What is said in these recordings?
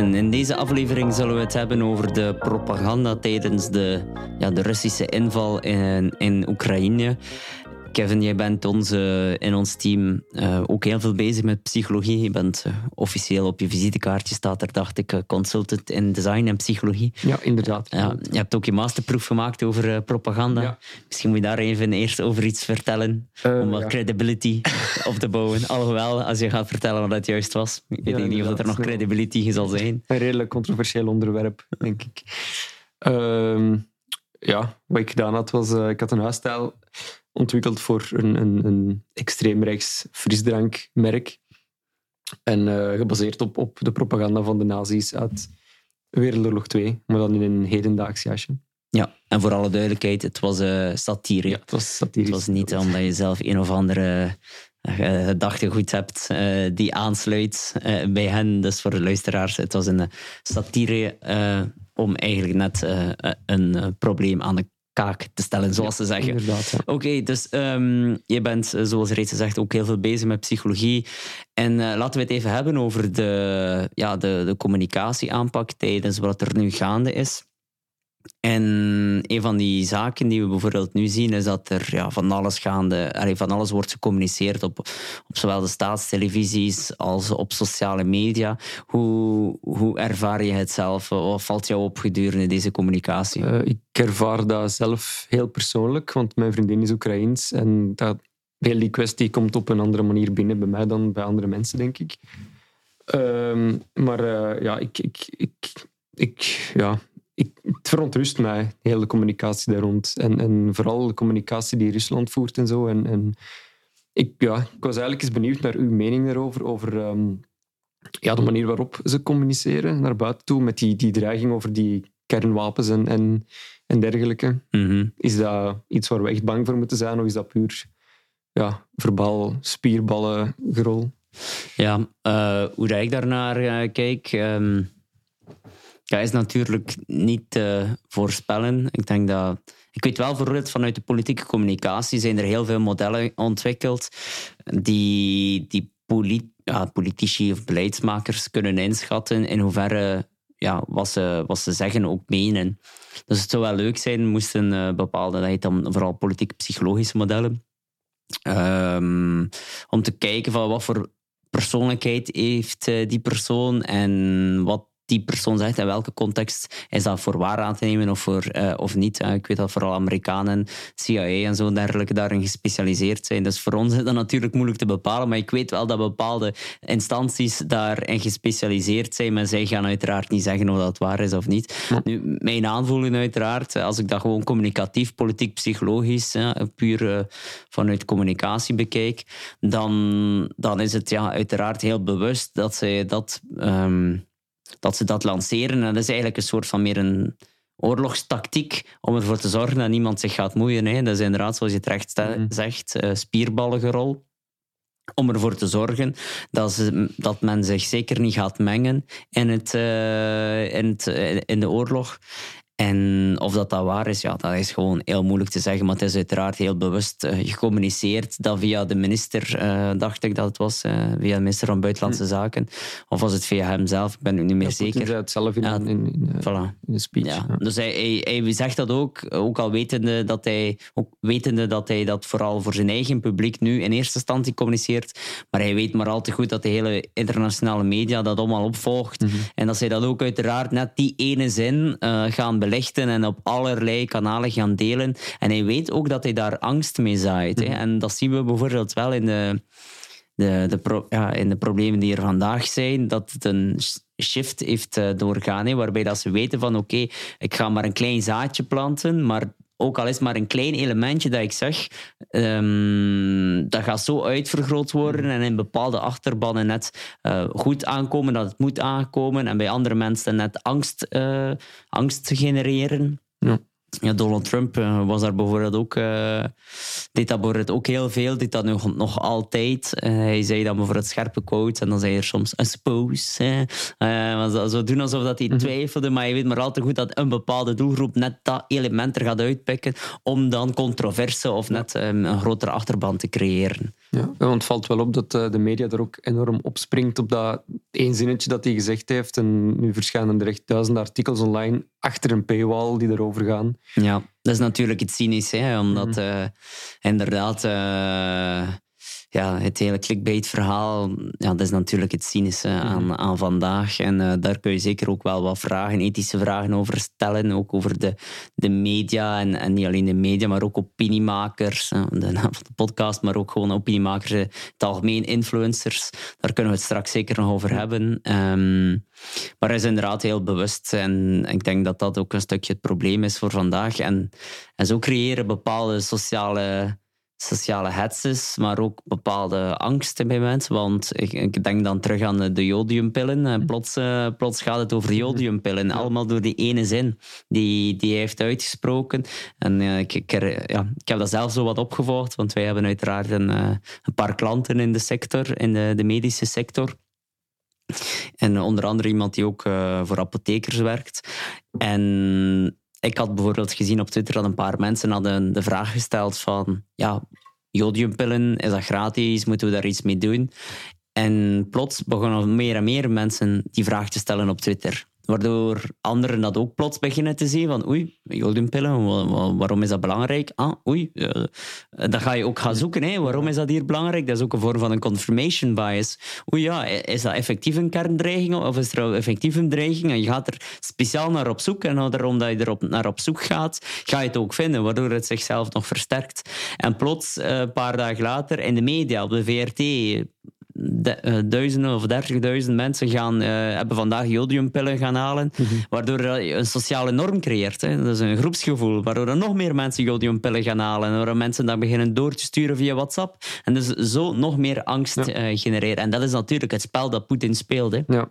In deze aflevering zullen we het hebben over de propaganda tijdens de, ja, de Russische inval in, in Oekraïne. Kevin, jij bent onze, in ons team uh, ook heel veel bezig met psychologie. Je bent uh, officieel op je visitekaartje staat er, dacht ik, uh, consultant in design en psychologie. Ja, inderdaad. Ja, je hebt ook je masterproef gemaakt over propaganda. Ja. Misschien moet je daar even eerst over iets vertellen, om wat ja. credibility op te bouwen. Alhoewel, als je gaat vertellen wat het juist was, ik weet niet of er nog credibility zal zijn. Een redelijk controversieel onderwerp, denk ik. Ehm, ja, wat ik gedaan had, was, ik had een huisstijl ontwikkeld voor een, een, een extreemrechts frisdrankmerk. En uh, gebaseerd op, op de propaganda van de nazi's uit Wereldoorlog 2, maar dan in een hedendaags jasje. Ja, en voor alle duidelijkheid, het was uh, satire. Ja, het was satirisch. Het was niet omdat je zelf een of andere uh, gedachtegoed hebt uh, die aansluit bij hen. Dus voor de luisteraars, het was een satire om eigenlijk net een probleem aan de kaak te stellen, zoals ze zeggen. Inderdaad. Oké, dus um, je bent, eh, zoals reeds gezegd, ook heel veel bezig met psychologie. En uh, laten we het even hebben over de, ja, de, de communicatieaanpak tijdens wat er nu gaande is. En een van die zaken die we bijvoorbeeld nu zien, is dat er ja, van alles gaande, van alles wordt gecommuniceerd op, op zowel de staatstelevisies als op sociale media. Hoe, hoe ervaar je het zelf? Wat valt jou op gedurende deze communicatie? Uh, ik ervaar dat zelf heel persoonlijk, want mijn vriendin is Oekraïens en dat, heel die kwestie komt op een andere manier binnen bij mij dan bij andere mensen, denk ik. Uh, maar uh, ja, ik, ik, ik, ik, ja, het verontrust mij, de hele communicatie daar rond. En, en vooral de communicatie die Rusland voert en zo. En, en ik, ja, ik was eigenlijk eens benieuwd naar uw mening daarover. Over ehm, ja, de manier waarop ze communiceren naar buiten toe. Met die, die dreiging over die kernwapens en, en, en dergelijke. Mhm. Is dat iets waar we echt bang voor moeten zijn? Of is dat puur ja, verbaal, spierballen, gerol? Ja, uh, hoe ik daarnaar uh, kijk... Um ja, is natuurlijk niet te voorspellen. Ik denk dat. Ik weet wel bijvoorbeeld vanuit de politieke communicatie zijn er heel veel modellen ontwikkeld die, die ja, politici of beleidsmakers kunnen inschatten in hoeverre ja, wat, ze, wat ze zeggen ook menen. Dus het zou wel leuk zijn moesten uh, bepaalde, dat heet dan vooral politiek-psychologische modellen, um, om te kijken van wat voor persoonlijkheid heeft uh, die persoon en wat die persoon zegt, in welke context is dat voor waar aan te nemen of, voor, uh, of niet. ik weet dat vooral Amerikanen, CIA en zo dergelijke daarin gespecialiseerd zijn. Dus voor ons is dat natuurlijk moeilijk te bepalen, maar ik weet wel dat bepaalde instanties daarin gespecialiseerd zijn, maar zij gaan uiteraard niet zeggen of dat waar is of niet. Nu, mijn aanvoelen uiteraard, als ik dat gewoon communicatief, politiek, psychologisch, ja, puur vanuit communicatie bekijk, dan, dan is het ja, uiteraard heel bewust dat zij dat... Um, dat ze dat lanceren. En dat is eigenlijk een soort van meer een oorlogstactiek om ervoor te zorgen dat niemand zich gaat moeien. Hè. Dat is inderdaad, zoals je terecht mhm. zegt, uh, spierballengerol. Om ervoor te zorgen dat, ze, dat men zich zeker niet gaat mengen in, het, uh, in, het, in de oorlog. En of dat dat waar is, ja, dat is gewoon heel moeilijk te zeggen. Maar het is uiteraard heel bewust uh, gecommuniceerd dat via de minister, uh, dacht ik dat het was, uh, via de minister van Buitenlandse hm. Zaken. Of was het via hemzelf? Ik ben nu niet meer ja, zeker. zei het zelf in, in, in, voilà. in de speech. Ja. Dus hij, hij, hij, zegt dat ook, ook al wetende dat, hij, ook wetende dat hij dat vooral voor zijn eigen publiek nu in eerste instantie communiceert. Maar hij weet maar al te goed dat de hele internationale media dat allemaal opvolgt. Mhm. En dat zij dat ook uiteraard net die ene zin gaan belichten en op allerlei kanalen gaan delen. En hij weet ook dat hij daar angst mee zaait. Mhm. En dat zien we bijvoorbeeld wel in de, de, de, ja, in de problemen die er vandaag zijn, dat het een shift heeft uh, doorgaan, hè, waarbij dat ze weten van oké, ik ga maar een klein zaadje planten, maar ook al is maar een klein elementje dat ik zeg, um, dat gaat zo uitvergroot worden en in bepaalde achterbannen net uh, goed aankomen dat het moet aankomen en bij andere mensen net angst, uh, angst genereren. Ja. Ja, Donald Trump uh, was daar bijvoorbeeld ook, uh, deed dat bijvoorbeeld ook heel veel, deed dat nog, nog altijd. Uh, hij zei dan bijvoorbeeld scherpe quotes en dan zei hij soms, I suppose. Zo, zo, doen alsof dat hij -hmm. twijfelde, maar je weet maar al te goed dat een bepaalde doelgroep net dat element er gaat uitpikken om dan controverse of net um, een grotere achterban te creëren. Ja, want het valt wel op dat de media er ook enorm op springt op dat één zinnetje dat hij gezegd heeft. En nu verschijnen er echt duizenden artikels online achter een paywall die erover gaan. Ja, dat is natuurlijk het cynisch, hè, omdat uh, inderdaad uh, ja, het hele clickbait-verhaal, ja, dat is natuurlijk het cynische -hmm. aan, aan vandaag. En uh, daar kun je zeker ook wel wat vragen, ethische vragen over stellen. Ook over de, de media en, en niet alleen de media, maar ook opiniemakers. De naam van de podcast, maar ook gewoon opiniemakers, het algemeen influencers. Daar kunnen we het straks zeker nog over hebben. Um, maar hij is inderdaad heel bewust. En ik denk dat dat ook een stukje het probleem is voor vandaag. En, en zo creëren bepaalde sociale sociale hetzes, maar ook bepaalde angsten bij mensen. Want ik, ik denk dan terug aan de jodiumpillen. En plots, uh, plots gaat het over de jodiumpillen. Allemaal door die ene zin die, die hij heeft uitgesproken. En uh, ik, ik, ja, ik heb dat zelf zo wat opgevolgd, want wij hebben uiteraard een, uh, een paar klanten in de sector, in de, de medische sector. En onder andere iemand die ook voor apothekers werkt. En ik had bijvoorbeeld gezien op Twitter dat een paar mensen hadden de vraag gesteld van ja, jodiumpillen, is dat gratis? Moeten we daar iets mee doen? En plots begonnen meer en meer mensen die vraag te stellen op Twitter. Waardoor anderen dat ook plots beginnen te zien van oei, jodiumpillen, waarom is dat belangrijk? Ah, oei, uh, dan ga je ook gaan zoeken. Hè. Waarom is dat hier belangrijk? Dat is ook een vorm van een confirmation bias. Oei ja, is dat effectief een kerndreiging of is er effectief een dreiging? En je gaat er speciaal naar op zoek en omdat je er op, naar op zoek gaat, ga je het ook vinden, waardoor het zichzelf nog versterkt. En plots, een paar dagen later, in de media, op de VRT, de, uh, duizenden of dertigduizend mensen gaan, uh, hebben vandaag jodiumpillen gaan halen, mm -hmm. waardoor je een sociale norm creëert. Hè. Dat is een groepsgevoel, waardoor er nog meer mensen jodiumpillen gaan halen en waardoor mensen dat beginnen door te sturen via WhatsApp en dus zo nog meer angst ja. uh, genereren. En dat is natuurlijk het spel dat Poetin speelt. Hè. Ja.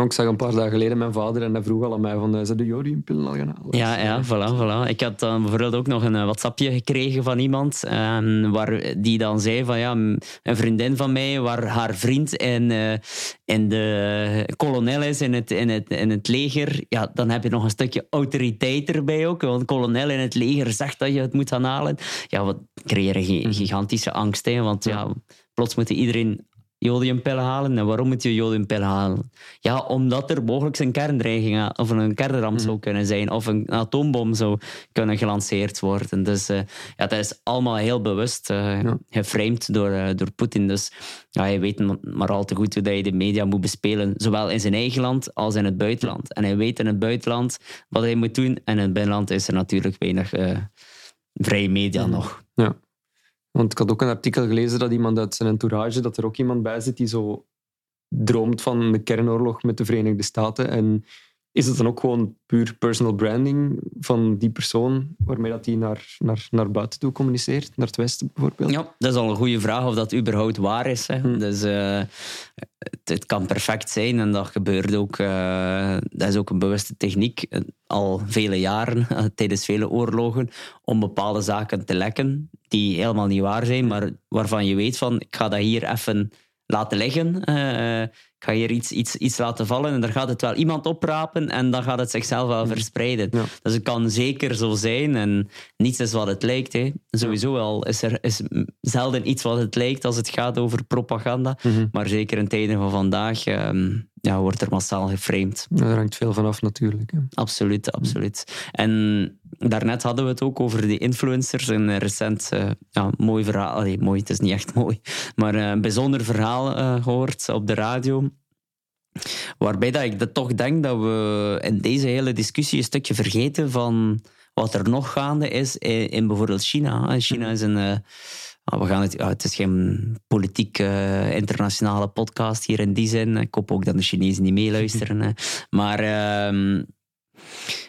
Ja, ik zag een paar dagen geleden mijn vader en hij vroeg al aan mij van, zijn de jodiumpillen al gaan halen? Ja, ja voilà, voilà. Ik had dan bijvoorbeeld ook nog een WhatsAppje gekregen van iemand um, waar, die dan zei van, ja, een vriendin van mij waar haar vriend in, uh, in de kolonel is in het, in, het, in het leger, ja, dan heb je nog een stukje autoriteit erbij ook, want kolonel in het leger zegt dat je het moet gaan halen. Ja, wat creëren gigantische angst, hè, want ja, plots moet iedereen jodiumpillen halen. En waarom moet je jodiumpillen halen? Ja, omdat er mogelijk een kerndreiging of een kernramp zou kunnen zijn. Of een atoombom zou kunnen gelanceerd worden. Dus uh, ja, dat is allemaal heel bewust uh, ja. geframed door, uh, door Poetin. Dus ja, hij weet maar al te goed hoe je de media moet bespelen. Zowel in zijn eigen land als in het buitenland. En hij weet in het buitenland wat hij moet doen. En in het binnenland is er natuurlijk weinig vrije media nog. Ja. Want ik had ook een artikel gelezen dat iemand uit zijn entourage, dat er ook iemand bij zit die zo droomt van de kernoorlog met de Verenigde Staten. En is het dan ook gewoon puur personal branding van die persoon, waarmee dat die naar, naar, naar buiten toe communiceert, naar het Westen bijvoorbeeld? Ja, dat is al een goede vraag of dat überhaupt waar is. Hè. Hmm. Dus uh, het, kan perfect zijn en dat gebeurt ook. Uh, dat is ook een bewuste techniek al vele jaren, tijdens vele oorlogen, om bepaalde zaken te lekken die helemaal niet waar zijn, maar waarvan je weet van ik ga dat hier even laten liggen. Ik ga hier iets, iets, iets laten vallen en daar gaat het wel iemand oprapen en dan gaat het zichzelf wel verspreiden. Ja. Dus het kan zeker zo zijn en niets is wat het lijkt. Hè. Sowieso al is er is zelden iets wat het lijkt als het gaat over propaganda, mm -hmm. maar zeker in tijden van vandaag um, ja, wordt er massaal geframed. Ja, daar hangt veel van af natuurlijk. Hè. Absoluut, absoluut. En daarnet hadden we het ook over die influencers. Een recent uh, ja, mooi verhaal. Allee, mooi, het is niet echt mooi. Maar uh, een bijzonder verhaal uh, gehoord op de radio. Waarbij dat ik dat toch denk dat we in deze hele discussie een stukje vergeten van wat er nog gaande is in, in bijvoorbeeld China. China is een. Uh, we gaan het, ja, het is geen politiek uh, internationale podcast hier in die zin. Ik hoop ook dat de Chinezen niet meeluisteren. maar uh,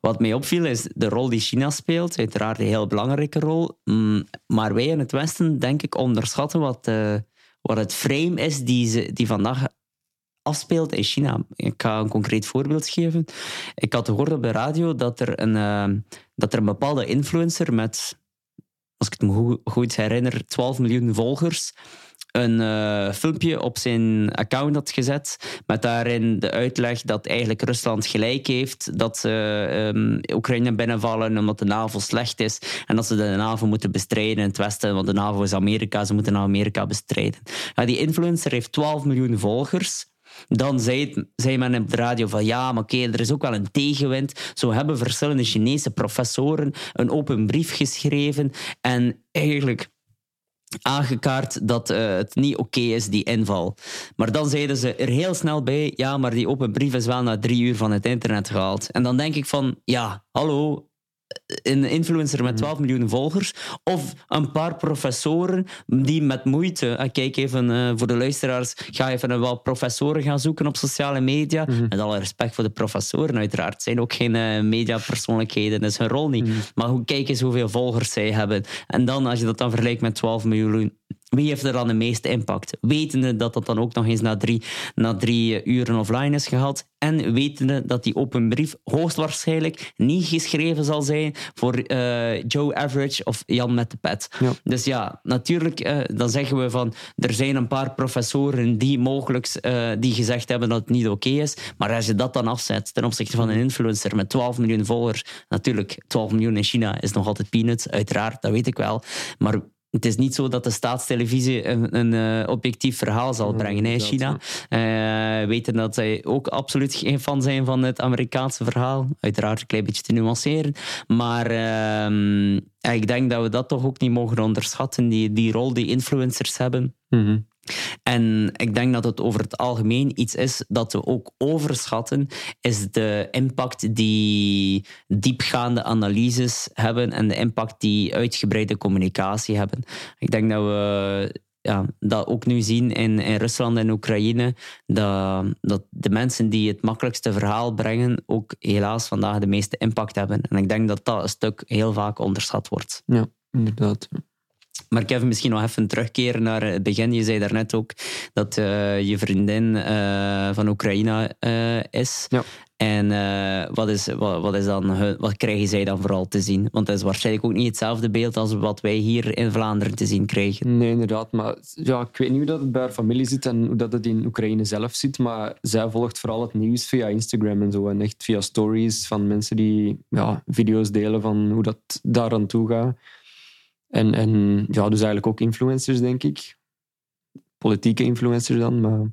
wat mij opviel is de rol die China speelt. Uiteraard een heel belangrijke rol. Mm, maar wij in het Westen, denk ik, onderschatten wat, uh, wat het frame is die, ze, die vandaag afspeelt in China. Ik ga een concreet voorbeeld geven. Ik had gehoord op de radio dat er een, uh, dat er een bepaalde influencer met, als ik het me goed herinner, 12 miljoen volgers een uh, filmpje op zijn account had gezet. Met daarin de uitleg dat eigenlijk Rusland gelijk heeft. Dat ze um, Oekraïne binnenvallen omdat de NAVO slecht is. En dat ze de NAVO moeten bestrijden in het Westen. Want de NAVO is Amerika. Ze moeten Amerika bestrijden. Ja, die influencer heeft 12 miljoen volgers. Dan zei, men op de radio van ja, maar oké, er is ook wel een tegenwind. Zo hebben verschillende Chinese professoren een open brief geschreven. En eigenlijk aangekaart dat uh, het niet oké is, die inval. Maar dan zeiden ze er heel snel bij, ja, maar die open brief is wel na drie uur van het internet gehaald. En dan denk ik van, ja, hallo, een influencer met 12 mhm. miljoen volgers of een paar professoren die met moeite, eh, kijk even uh, voor de luisteraars, ga even wel professoren gaan zoeken op sociale media. Mm Met alle respect voor de professoren, uiteraard. zijn ook geen uh, mediapersoonlijkheden, dat is hun rol niet. Mhm. Maar hoe, kijk eens hoeveel volgers zij hebben. En dan, als je dat dan vergelijkt met 12 miljoen wie heeft er dan de meeste impact? Wetende dat dat dan ook nog eens na drie, na drie uren offline is gehaald. En wetende dat die open brief hoogstwaarschijnlijk niet geschreven zal zijn voor uh, Joe Average of Jan met de pet. Dus ja, natuurlijk, uh, dan zeggen we van er zijn een paar professoren die mogelijk uh, die gezegd hebben dat het niet oké okay is. Maar als je dat dan afzet ten opzichte van een influencer met 12 miljoen volgers, natuurlijk 12 miljoen in China is nog altijd peanuts, uiteraard, dat weet ik wel. Maar het is niet zo dat de staatstelevisie een, een uh, objectief verhaal zal brengen in China. Uh, weten dat zij ook absoluut geen fan zijn van het Amerikaanse verhaal. Uiteraard een klein beetje te nuanceren. Maar uh, ik denk dat we dat toch ook niet mogen onderschatten, die, die rol die influencers hebben. Mm en ik denk dat het over het algemeen iets is dat we ook overschatten, is de impact die diepgaande analyses hebben en de impact die uitgebreide communicatie hebben. Ik denk dat we ja, dat ook nu zien in, in Rusland en Oekraïne, dat, dat de mensen die het makkelijkste verhaal brengen ook helaas vandaag de meeste impact hebben. En ik denk dat dat een stuk heel vaak onderschat wordt. Ja, inderdaad. Maar Kevin, misschien nog even terugkeren naar het begin. Je zei daarnet ook dat uh, je vriendin uh, van Oekraïne uh, is. Ja. En wat, is, wat, wat, is dan, wat krijgen zij dan vooral te zien? Want het is waarschijnlijk ook niet hetzelfde beeld als wat wij hier in Vlaanderen te zien krijgen. Nee, inderdaad. Maar ja, ik weet niet hoe dat het bij haar familie zit en hoe dat het in Oekraïne zelf zit. Maar zij volgt vooral het nieuws via Instagram en zo. En echt via stories van mensen die ja, video's delen van hoe dat daar aan toe gaat. En, en ja, dus eigenlijk ook influencers, denk ik. Politieke influencers dan. Maar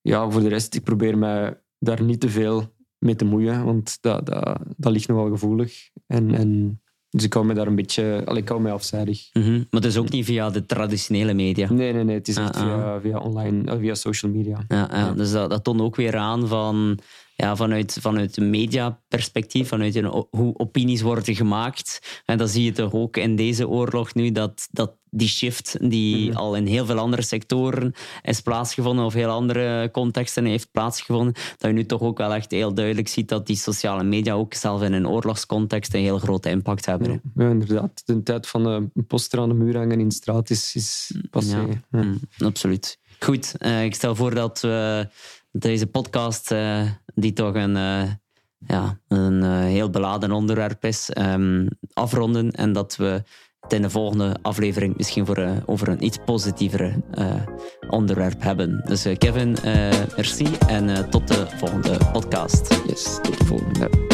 ja, voor de rest, ik probeer mij daar niet te veel mee te moeien, want dat, dat, dat ligt nogal gevoelig. En, en dus ik hou me daar een beetje... Allee, ik hou mij afzijdig. Mm -hmm. Maar het is ook niet via de traditionele media? Nee, nee, nee. Het is echt ah, via, ah. via online, eh, via social media. Ja, ja. Dus dat, dat toont ook weer aan van ja, vanuit, vanuit een mediaperspectief, vanuit een, hoe opinies worden gemaakt. En dan zie je toch ook in deze oorlog nu dat, dat die shift die mhm. al in heel veel andere sectoren is plaatsgevonden of heel andere contexten heeft plaatsgevonden, dat je nu toch ook wel echt heel duidelijk ziet dat die sociale media ook zelf in een oorlogscontext een heel grote impact hebben. Ja, inderdaad. De tijd van een poster aan de muur hangen in de straat is, is passé. Ja, mm, absoluut. Goed, uh, ik stel voor dat we deze podcast, uh, die toch een, uh, ja, een uh, heel beladen onderwerp is, um, afronden. En dat we het in de volgende aflevering misschien voor, over een iets positievere onderwerp hebben. Dus Kevin, merci en tot de volgende podcast. Yes, tot